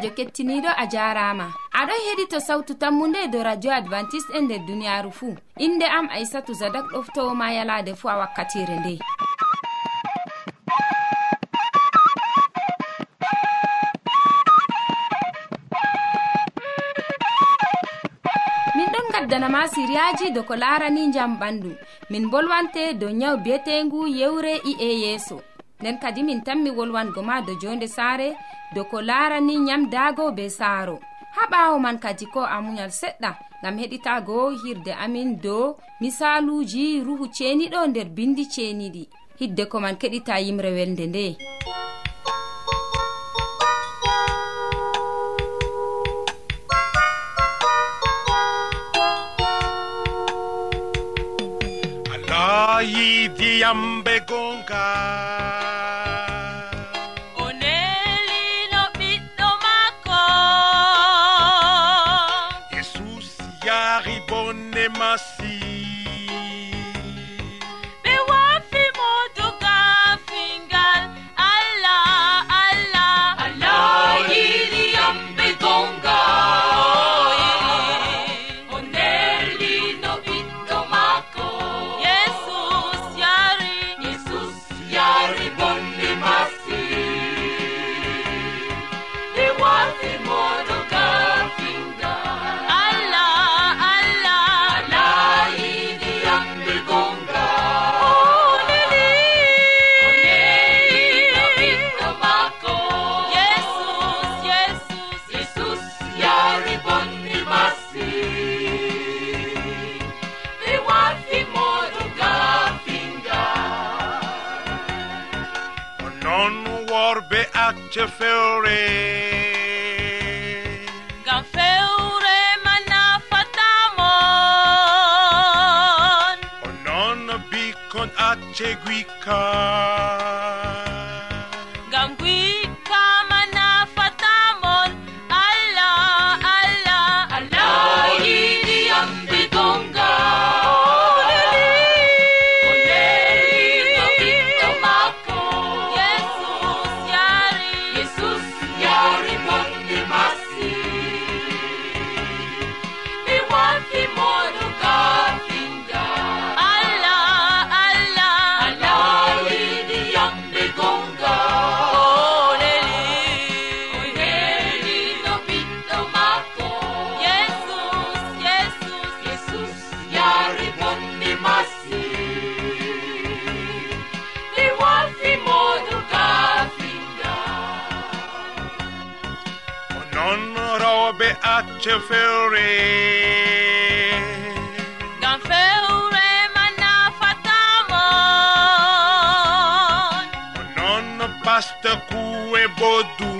sobajo kettiniɗo a jarama aɗo heɗito sawtu tammunde do radio advantice'e e nder duniyaru fuu. Inde am aissatou zadak ɗoftowoma yalade fuu a wakkatire nde. Gaddanama siriyaji do ko larani jam ɓandu min bolwante dow nyaw biyetengu yewre i'e yeeso. Nden kadi min tanmi wolwango ma do jonde saare do ko larani nyamdago be saaro. Ha ɓawo man kadi ko a munyal seɗɗa gam heɗitago hirde amin dow misaluji ruhu ceniɗo nder bindi ceniɗi hidde ko man keɗita yimre welde nde. Allah yidiyam be gongal je fewre ngam fewre manafatamo noon paste kuwe boddu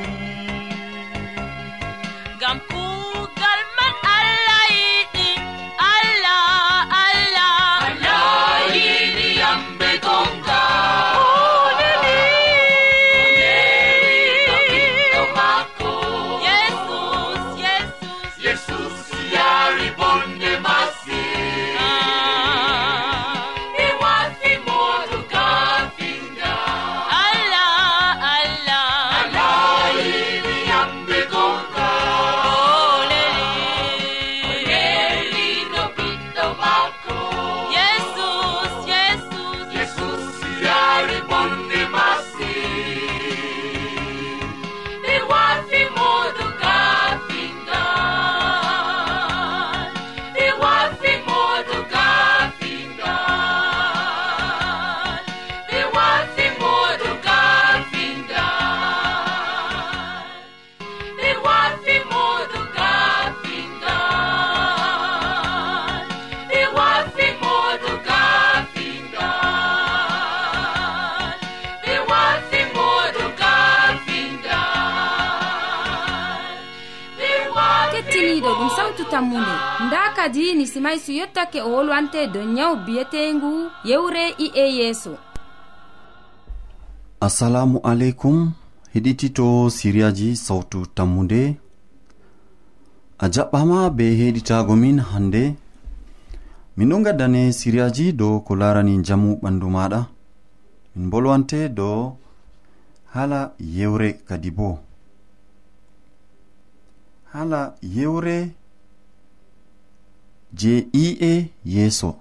tammunde. Nda kadi ni simay so yottake o wolwante dow nyaw biyetengu yewre i'e yeeso. Assalamu aleykum heɗitito siriyaji sawtu tammude a jaɓɓama be heɗitago min hande. Min ɗo gaddane siriyaji dow ko larani jamu ɓandu maɗa. Min bolwante dow hala yewre kadi bo. Hala yewre je i'e yeeso.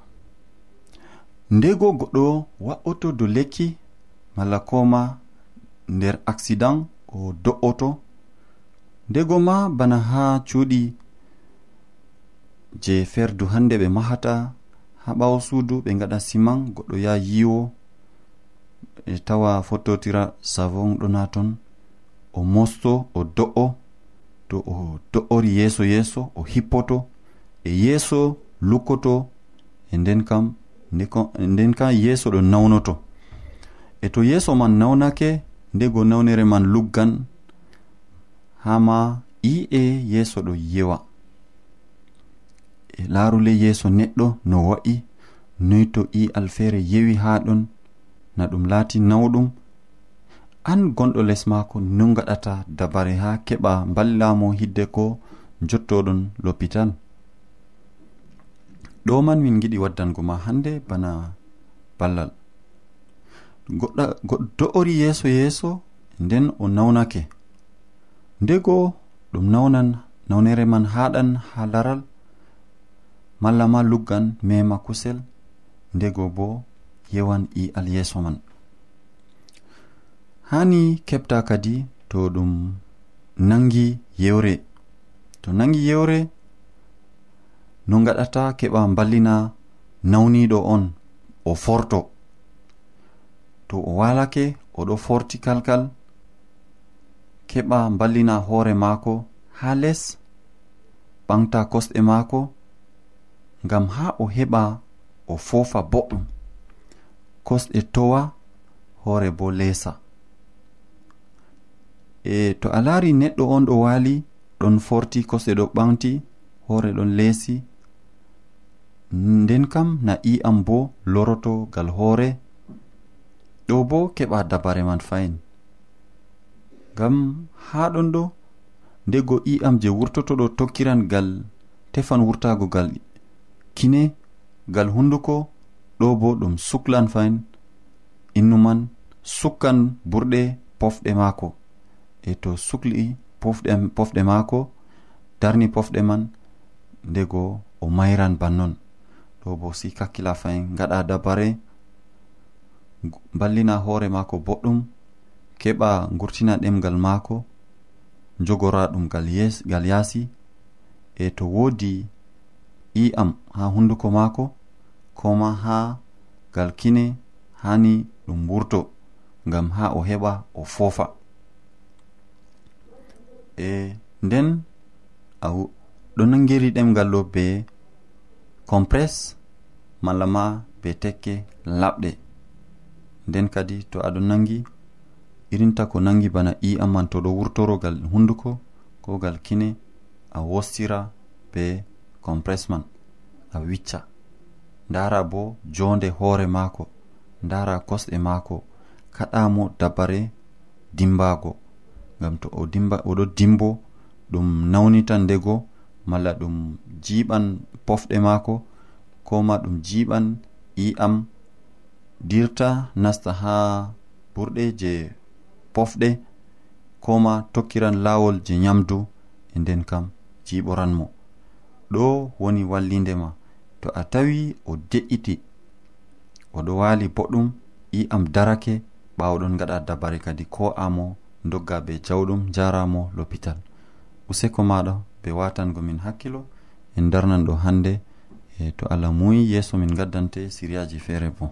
Ndego goɗɗo wa'oto do lekki malla koma nder accident o do'oto. Ndego ma bana ha cuuɗi je ferdu hande ɓe mahata ha ɓawo suudu ɓe gaɗa siman goɗɗo ya yiwo e tawa fottotira savon ɗona ton o mosto o do'o to o do'ori yeeso yeeso o hippoto. e yeeso lukkoto e nden kam e nden kam yeeso ɗo nawnoto. E to yeeso man nawnake ndego nawnere man luggan hama i'e yeeso ɗo yewa e laarule yeeso neɗɗo no wa'i noy to i'al feere yewi haa ɗon na ɗum laati nawɗum an gonɗo les maako no gaɗata dabare haa keɓa mballamo hidde ko jottoɗon lopital ɗo man min giɗi waddango ma hande bana ballal. Goɗɗo do'ori yeeso yeeso nden o nawnake. Ndego ɗum nawnan nawnere man haɗan ha laral malla ma luggan mema kusel ndego bo yewan i'al yeeso man. Hani keɓta kadi to ɗum nangi yewre to nangi yewre no gaɗata keɓa ballina nawniɗo on o forto. To o walake oɗo forti kalkal keɓa ballina hoore maako ha les ɓamta kosɗe maako ngam ha o heɓa o fofa boɗɗum. Kosɗe towa hoore bo leesa e to a laari neɗɗo on ɗo waali ɗon forti kosɗe ɗo ɓamti hoore ɗon leesi nden kam na i'am bo loroto gal hoore ɗo bo keɓa dabare man fayin. Ngam haa ɗon ɗo ndego i'am je wurtoto ɗo tokkiran gal tefan wurtago gal kine gal hunduko ɗo bo ɗum suklan fayin. Innu man sukkan burɗe pofɗe maako. E to sukli pofɗe maako darni pofɗe man ndego o mayran bannon. ɗo bo si kakkila fayin gaɗa dabare ballina hoore maako boɗɗum keɓa gurtina ɗemgal maako jogora ɗum gal yaasi. E to woodi i'am ha hunduko maako koma ha gal kine hani ɗum wurto ngam ha o heɓa o foofa. E nden a ɗo nangiri ɗemgal ɗo be compress malla ma be tekke laɓɗe nden kadi to aɗo nangi irinta ko nangi bana i'am man to ɗo wurtoro gal hunduko ko gal kine a wostira be compress man a wicca. Ndara bo jonde hoore maako ndara kosɗe maako kaɗamo dabare dimbago ngam to o dimba oɗo dimbo ɗum nawnitan ndego malla ɗum jiɓan pofɗe maako koma ɗum jiɓan i'am dirta nasta ha ɓurɗe je pofɗe koma tokkiran lawol je nyamdu e nden kam jiɓoran mo. Ɗo woni wallindema to a tawi o de'iti oɗo wali boɗɗum i'am darake ɓawaɗon gaɗa dabare kadi ko amo dogga be jawɗum jaramo lopital useko maɗa be watango min hakkilo en darnan ɗo hande e to allah muyi yeeso min gaddante siriyaji feere bo.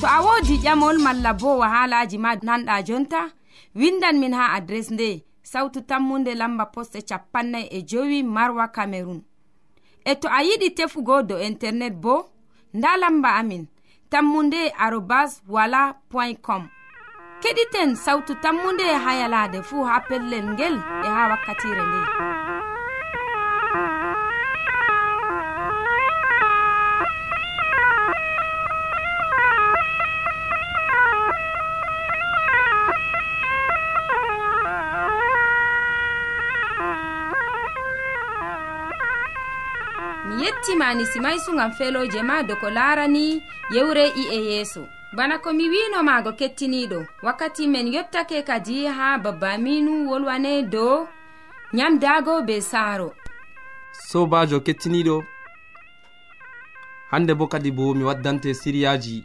To a wodi ƴamol malla bo wahalaji ma nanɗa jonta windan min ha adres nde sautu tammunde lamba poste capannay e jowi marwa camerun e to a yiɗi tefugo do internet bo nda lamba amin tammunde arobas wala point com. Keɗiten sawtu tammunde ha yalade fuu ha pellel ngel e ha wakkatire nde. sani simaysu gam feloje ma do ko larani yewre i'e yeeso bana ko mi winomaago kettiniɗo. Wakkati men yottake kadi ha babbaminu wolwane dow nyamdago be saaro sobajo kettiniɗo hande bo kadi bo mi waddante siriyaji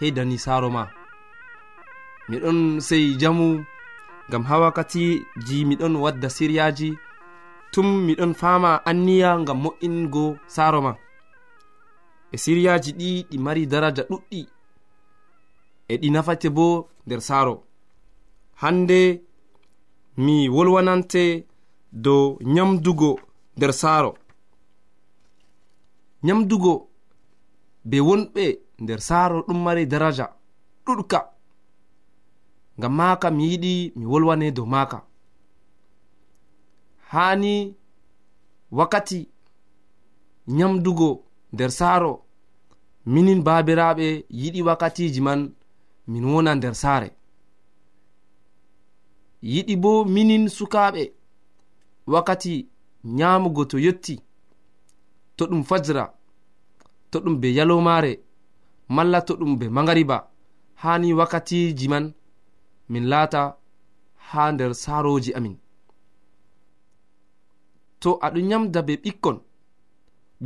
heydani saaro ma. Miɗon sey jamu gam ha wakkati ji miɗon wadda siriyaji tum miɗon fama anniya ngam mo'ingo saaro ma. E siriyaji ɗi ɗi mari daraja ɗuɗɗi. E ɗi nafate bo nder saaro. Hande mi wolwanante dow nyamdugo nder saaro. Nyamdugo be wonɓe nder saaro ɗum mari daraja ɗuɗka. Ngam maaka mi yiɗi mi wolwane dow maaka. hani wakkati nyamdugo nder saaro. Minin baabiraɓe yiɗi wakkatiji man min wona nder saare. Yiɗi bo minin sukaɓe wakkati nyamugo to yetti to ɗum fajra to ɗum be yalomare malla to ɗum be magariba hani wakkatiji man min laata ha nder saroji amin. to aɗon nyamda be ɓikkon.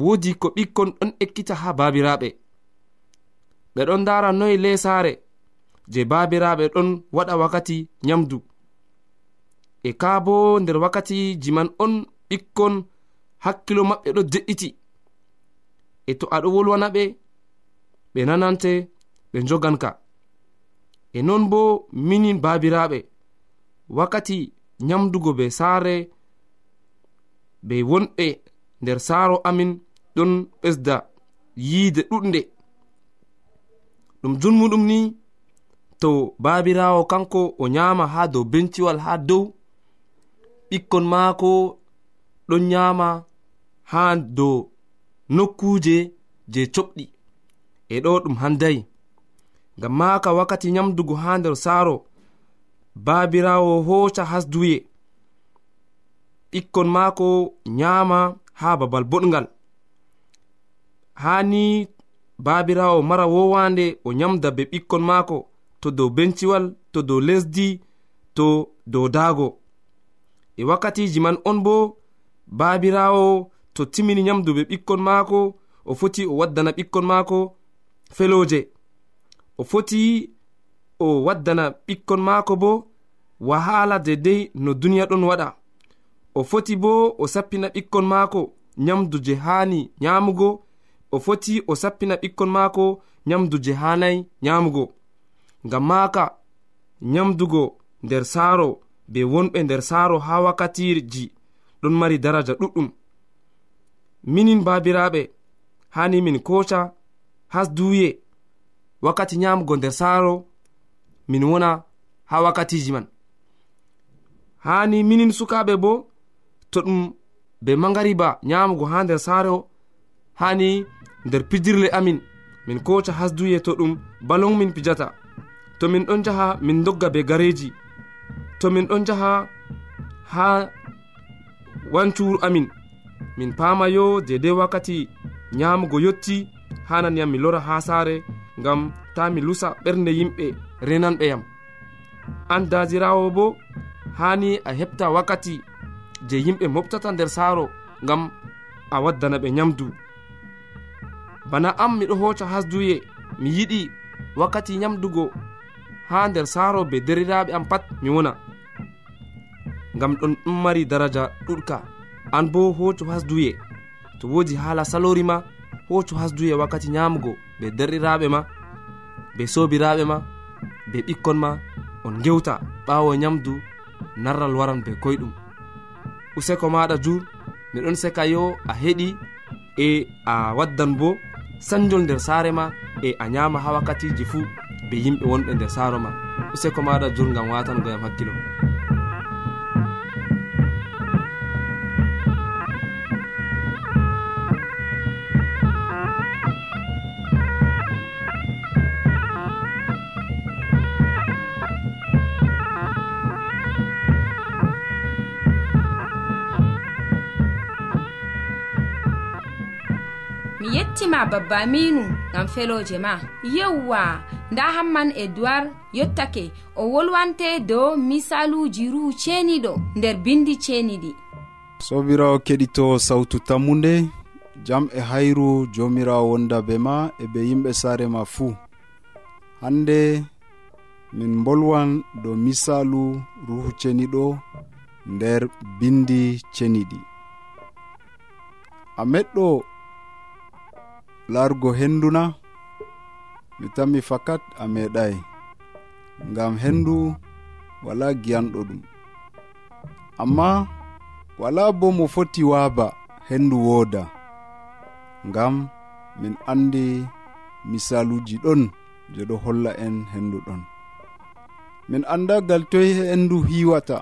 Woodi ko ɓikkon ɗon ekkita ha babiraɓe ɓe ɗon ndara noyi lesare je babiraɓe ɗon waɗa wakkati nyamdu. E ka bo nder wakkatiji man on ɓikkon hakkilo maɓɓe ɗo de'iti. E to aɗo wolwana ɓe ɓe nanante ɓe joganka e non bo minin babiraɓe wakkati nyamdugo be saare be wonɓe nder saaro amin ɗon ɓesda yiide ɗuɗde ɗum junmuɗum ni to babirawo kanko o nyama ha dow benciwal ha dow ɓikkon maako ɗon nyama ha dow nokkuje je coɓɗi. E ɗo ɗum handayi ngam maka wakkati nyamdugo ha nder saaro babirawo hoca hasduye. ɓikkon maako nyaama ha babal boɗgal hani babirawo mara wowande o nyamda be ɓikkon maako to dow benciwal to dow lesdi to dow daago. E wakkatiji man on bo babirawo to timini nyamdu be ɓikkon maako o foti o waddana ɓikkon maako feloje o foti o waddana ɓikkon maako bo wahala dedei no duniya ɗon waɗa. o foti bo o sappina ɓikkon maako nyamdu je haani nyaamugo. O foti o sappina ɓikkon maako nyamdu je haanayi nyaamugo. Ngam maaka nyamdugo nder saaro be wonɓe nder saaro haa wakkatiji ɗon mari daraja ɗuɗɗum. Minin baabiraaɓe haani min koca hasduye wakkati nyamgo nder saaro min wona haa wakkatiji man. Haani minin sukaaɓe bo to ɗum be magariba nyamugo ha nder saare o hani nder pijirle amin min koca hasduye to ɗum balon min pijata. To min ɗon jaha min dogga be gareji. To min ɗon jaha ha wancuru amin. Min pamayo dedei wakkati nyamugo yotti hananiyam mi lora ha saare ngam ta mi lusa ɓernde yimɓe renanɓe yam an dajirawo bo hani a heɓta wakkati je yimɓe moftata nder saaro ngam a waddana ɓe nyamdu. Bana am miɗo hoca hasduye mi yiɗi wakkati nyamdugo ha nder saaro be deriraɓe am pat mi wona. Ngam ɗon ɗum mari daraja ɗuɗka. An bo hooco hasduye to wodi hala salori ma hooco hasduye wakkati nyamugo be derɗiraɓe ma be sobiraɓe ma be ɓikkon ma on gewta ɓawo nyamdu narral waran be koyɗum. useko maɗa jur miɗon seka yo a heɗi e a waddan bo sanjol nder saare ma e a nyama ha wakkatiji fuu be yimɓe wonɓe nder saaro ma. Useko maɗa jur gam watangoyam hakkilo. yettima babba aminu ngam feloje ma. Yewwa nda hamman edoird yottake o wolwante dow misaluji ruhu ceniɗo nder bindi ceniɗi. Sobirawo keɗito sawtu tammude jam e hayru jomirawo wonda be ma e be yimɓe saare ma fuu hande min bolwan dow misalu ruhu ceniɗo nder bindi ceniɗi. A meɗɗo larugo henduna mi tammi fakat a meeɗayi ngam hendu wala giyanɗo ɗum. Amma wala bo mo foti waaba hendu wooda. Ngam min andi misaluji ɗon je ɗo holla en hendu ɗon. Min andagal toy hendu hiwata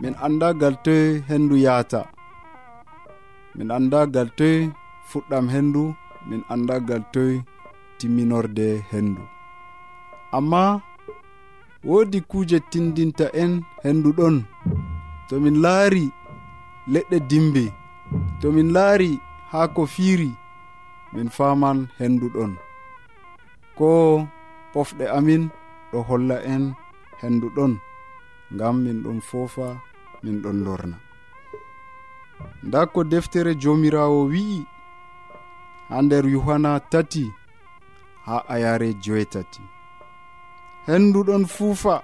min andagal toy hendu yahata min andagal toy fuɗɗam hendu min anda gal toye timminorde hendu amma woodi kuuje tindinta en hendu ɗon to min laari leɗɗe dimbe to min laari haa ko fiiri min faman hendu ɗon. Ko pofɗe amin ɗo holla en hendu ɗon ngam min ɗon foofa min ɗon lorna. Nda ko deftere joomirawo wi'i ha nder yohanna tati ha ayare joetati hendu ɗon fuufa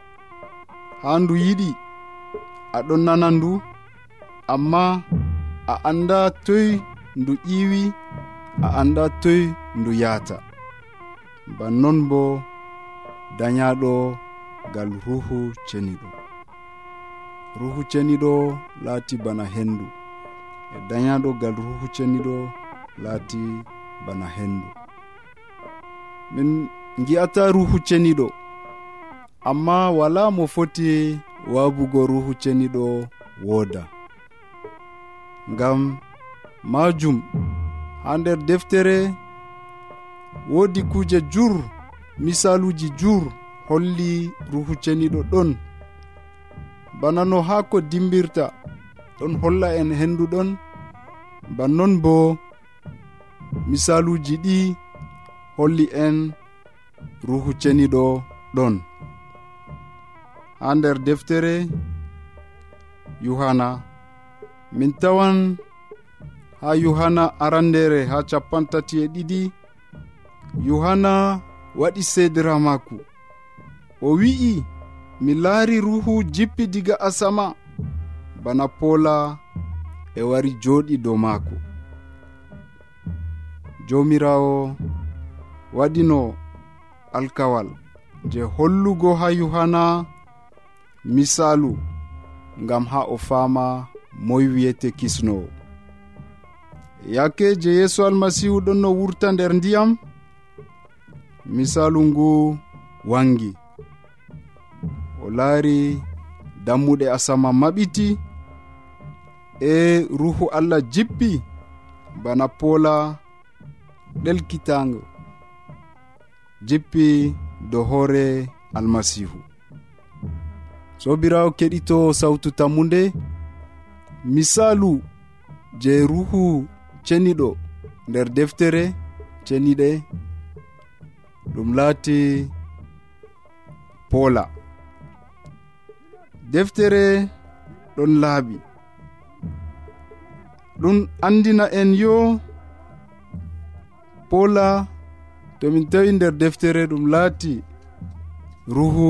ha ndu yiɗi aɗon nana ndu amma a anda toy ndu ƴiwi a anda toy ndu yahata bannon bo dayaɗo gal ruhu ceniɗo. Ruhu ceniɗo laati bana hendu e dayaɗo gal ruhu ceniɗo laati bana hendu min gi'ata ruhu ceniɗo amma wala mo foti wabugo ruhu ceniɗo wooda. Ngam majum ha nder deftere woodi kuje jur misaluji jur holli ruhu ceniɗo ɗon. Bana no haa ko dimbirta ɗon holla en henduɗon bannon bo misaluji ɗi holli en ruhu ceniɗo ɗon. Ha nder deftere yohana min tawan ha yohana arandere ha capantati e ɗiɗi yohana waɗi sedira maako. O wi'i mi laari ruhu jippi diga asama. Bana poola e wari jooɗi dow maako. jomirawo waɗino alkawal je hollugo ha yohanna misalu ngam ha o fama moy wiyete kisnowo yake je yeeso almasihu ɗon no wurta nder ndiyam? Misalu ngu wangi. O laari dammuɗe asama maɓiti e ruhu allah jippi bana poola ɗelkitago jippi do hoore almasihu sobirawo keɗito sawtu tammude misalu je ruhu ceniɗo nder deftere ceniɗe ɗum laati poola. Deftere ɗon laaɓi ɗum andina en yo pola tomin tawi nder deftere ɗum laati ruhu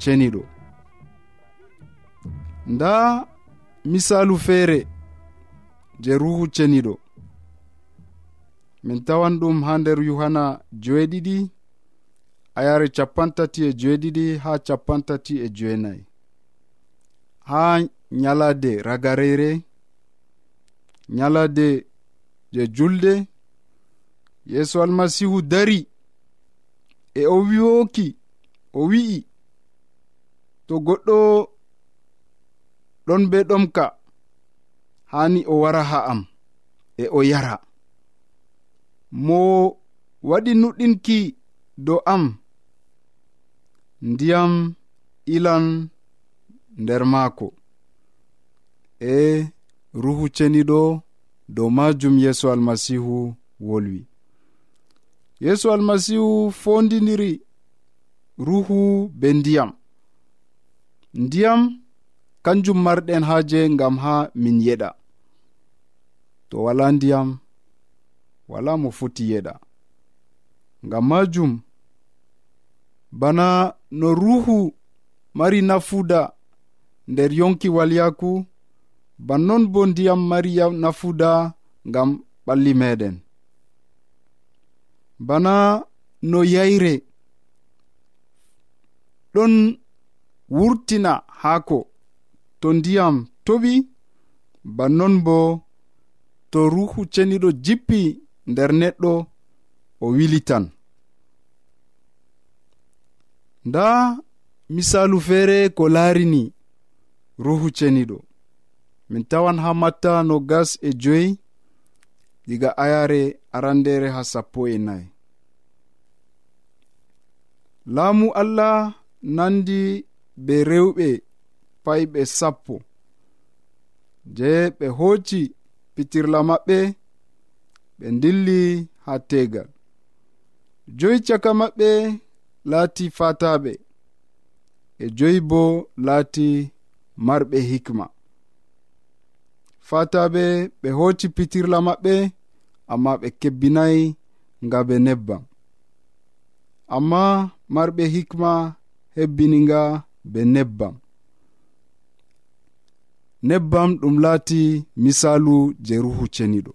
ceniɗo. Nda misalu feere je ruhu ceniɗo. Min tawan ɗum ha nder yohanna joeɗiɗi ayare capantati e joeɗiɗi ha capantati e joenayi ha nyalade ragarere nyalade je julde yeeso almasihu dari e o wiwoki o wi'i to goɗɗo ɗon be ɗomka hani o wara ha am e o yara. Mo waɗi nuɗɗinki dow am ndiyam ilan nder maako. E ruhu ceniɗo dow majum yeeso almasihu wolwi. yeesu almasihu fondidiri ruhu be ndiyam. Ndiyam kanjum marɗen haaje ngam ha min yeɗa. To wala ndiyam wala mo foti yeɗa. Ngam majum bana no ruhu mari nafuda nder yonki walyaku bannon bo ndiyam mari nafuda ngam ɓalli meɗen. bana no yayre. Ɗon wurtina haako to ndiyam toɓi bannon bo to ruhu ceniɗo jippi nder neɗɗo o wilitan nda misalu feere ko laarini ruhu ceniɗo. Min tawan ha matta no gas e joyi diga ayare arandere ha sappo e nayi. laamu allah nandi be rewɓe payɓe sappo. Je ɓe hooci pitirla maɓɓe ɓe dilli ha tegal joyi caka maɓɓe laati fataɓe e joyi bo laati marɓe hikma. Fataɓe ɓe hooci pitirla maɓɓe amma ɓe kebbinayi nga ɓe nebbam. amma marɓe hikma hebbininga be nebbam. Nebbam ɗum laati misalu je ruhu ceniɗo.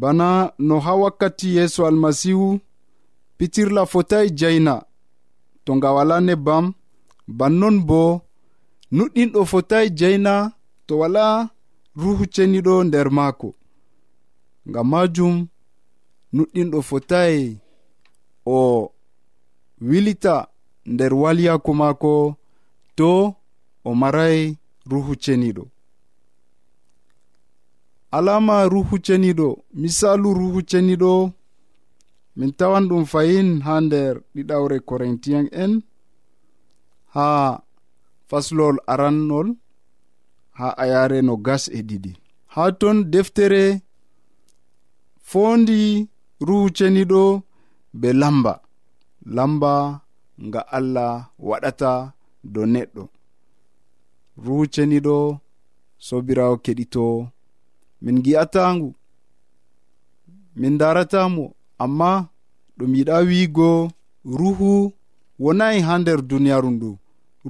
Bana no ha wakkati yeeso almasihu pitirla fotai jaina to nga wala nebbam bannon bo nuɗɗinɗo fotai jaina to wala ruhu ceniɗo nder maako. Ngam majum nuɗɗinɗo fotai o wilita nder walyaku maako to o maray ruhu ceniɗo alama ruhu ceniɗo misalu ruhu ceniɗo min tawan ɗum fayin ha nder ɗiɗawre corintien en ha faslol arannol ha ayare no gas e ɗiɗi. Ha ton deftere fondi ruhu ceniɗo be lamba. Lamba nga allah waɗata do neɗɗo. Ruceniɗo sobirawo keɗito. Min gi'atangu min daratamo amma ɗum yiɗa wiigo ruhu wonayi ha nder duniyaru ndu.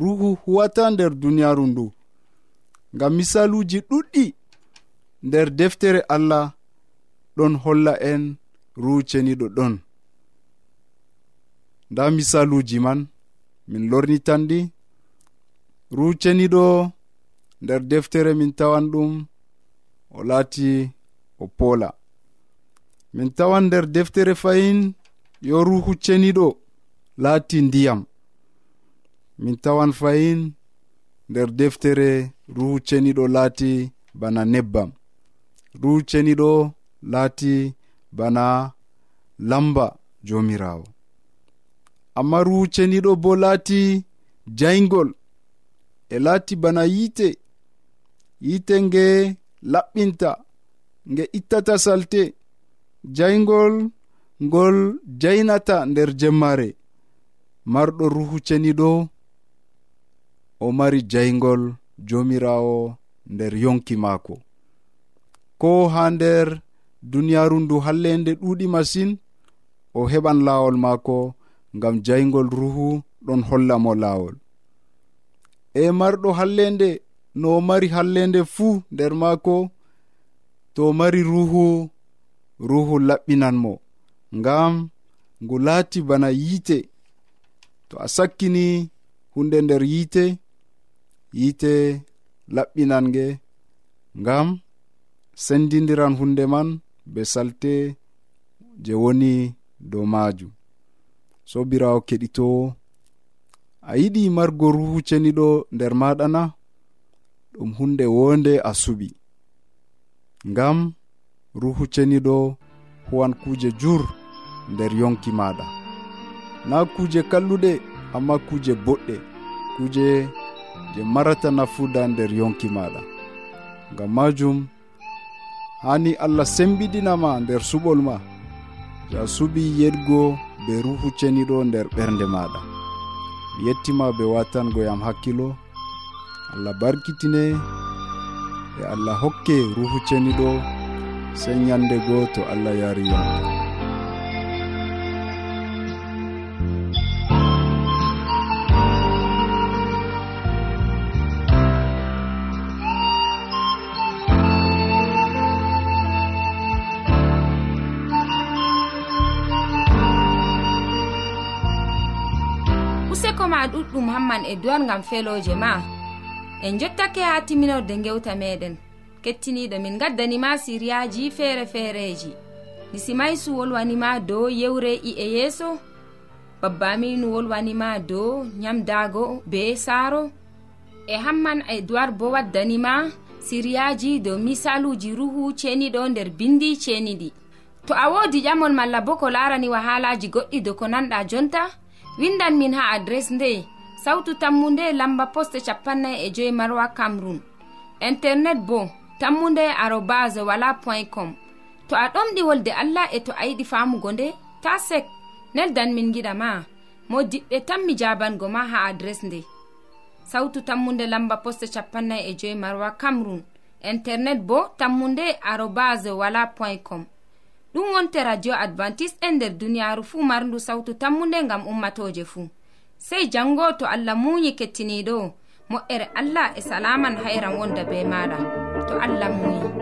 Ruhu huwata nder duniyaru ndu. Ngam misaluji ɗuɗɗi nder deftere allah ɗon holla en ruceniɗo ɗon. nda misaluji man min lornitanɗi ruceniɗo nder deftere min tawan ɗum o laati o poola. Min tawan nder deftere fayin yo ruhu ceniɗo laati ndiyam. Min tawan fayin nder deftere ruhu ceniɗo laati bana nebbam. Ruhu ceniɗo laati bana lamba jomirawo. amma ruhu ceniɗo bo laati jayngol e laati bana yiite. Yiite nge laɓɓinta nge ittata salte. Jayngol ngol jaynata nder jemmare marɗo ruhu ceniɗo o mari jayngol jomirawo nder yonki maako. Ko ha nder duniyaru ndu hallende ɗuuɗi masin o heɓan laawol maako ngam jayngol ruhu ɗon holla mo laawol. E marɗo hallende no mari hallende fuu nder maako to mari ruhu ruhu laɓɓinan mo. Ngam ngu laati bana yiite to a sakkini hunde nder yiite yiite laɓɓinan nge. Ngam sendidiran hunde man be salte je woni dow maajum. sobirawo keɗitowo a yiɗi margo ruhu ceniɗo nder maɗana ɗum hunde wonde a suɓi ngam ruhu ceniɗo huwan kuje jur nder yonki maɗa na kuje kalluɗe amma kuje boɗɗe kuje je marata nafuda nder yonki maɗa ngam majum hani allah sembiɗinama nder suɓol ma to a suɓi yeɗgo be ruhu ceniɗo nder ɓernde maɗa. Mi yettima be watango yam hakkilo. Allah barkitine e allah hokke ruhu ceniɗo sey ñande goo to allah yariyam ɗuɗɗum hamman e duwal ngam feloje ma. En jottake ha timinorde gewta meɗen. Kettiniɗo min gaddanima siriyaji feere feereji lisimaisu wolwanima dow yewre i'e yeeso. Babbaminu wolwanima dow nyamdago be saaro. E hamman e duwar bo waddanima siriyaji dow misaluji ruhu ceniɗo nder bindi ceniɗi. To a wodi ƴamol malla bo ko larani wahalaji goɗɗi do ko nanɗa jonta windan min ha adres nde. sawtu tammunde lamba poste capannay e joyi marwa camrun internet bo tammunde arobas wala point com. To a ɗomɗi wolde allah e to a yiɗi famugo nde ta sek. Neldan min giɗa ma mo diɓɓe tan mi jabango ma ha adres nde. Sawtu tammunde lamba poste capannay e joyi marwa camrun internet bo tammunde arobas wala point com. Ɗum wonte radio advantice e nder duniyaru fuu marndu sawtu tammunde ngam ummatoje fuu sey jango to allah muuyi kettiniɗo. Moƴƴere allah e salaman hayran wonda be maɗa. To allah muuyi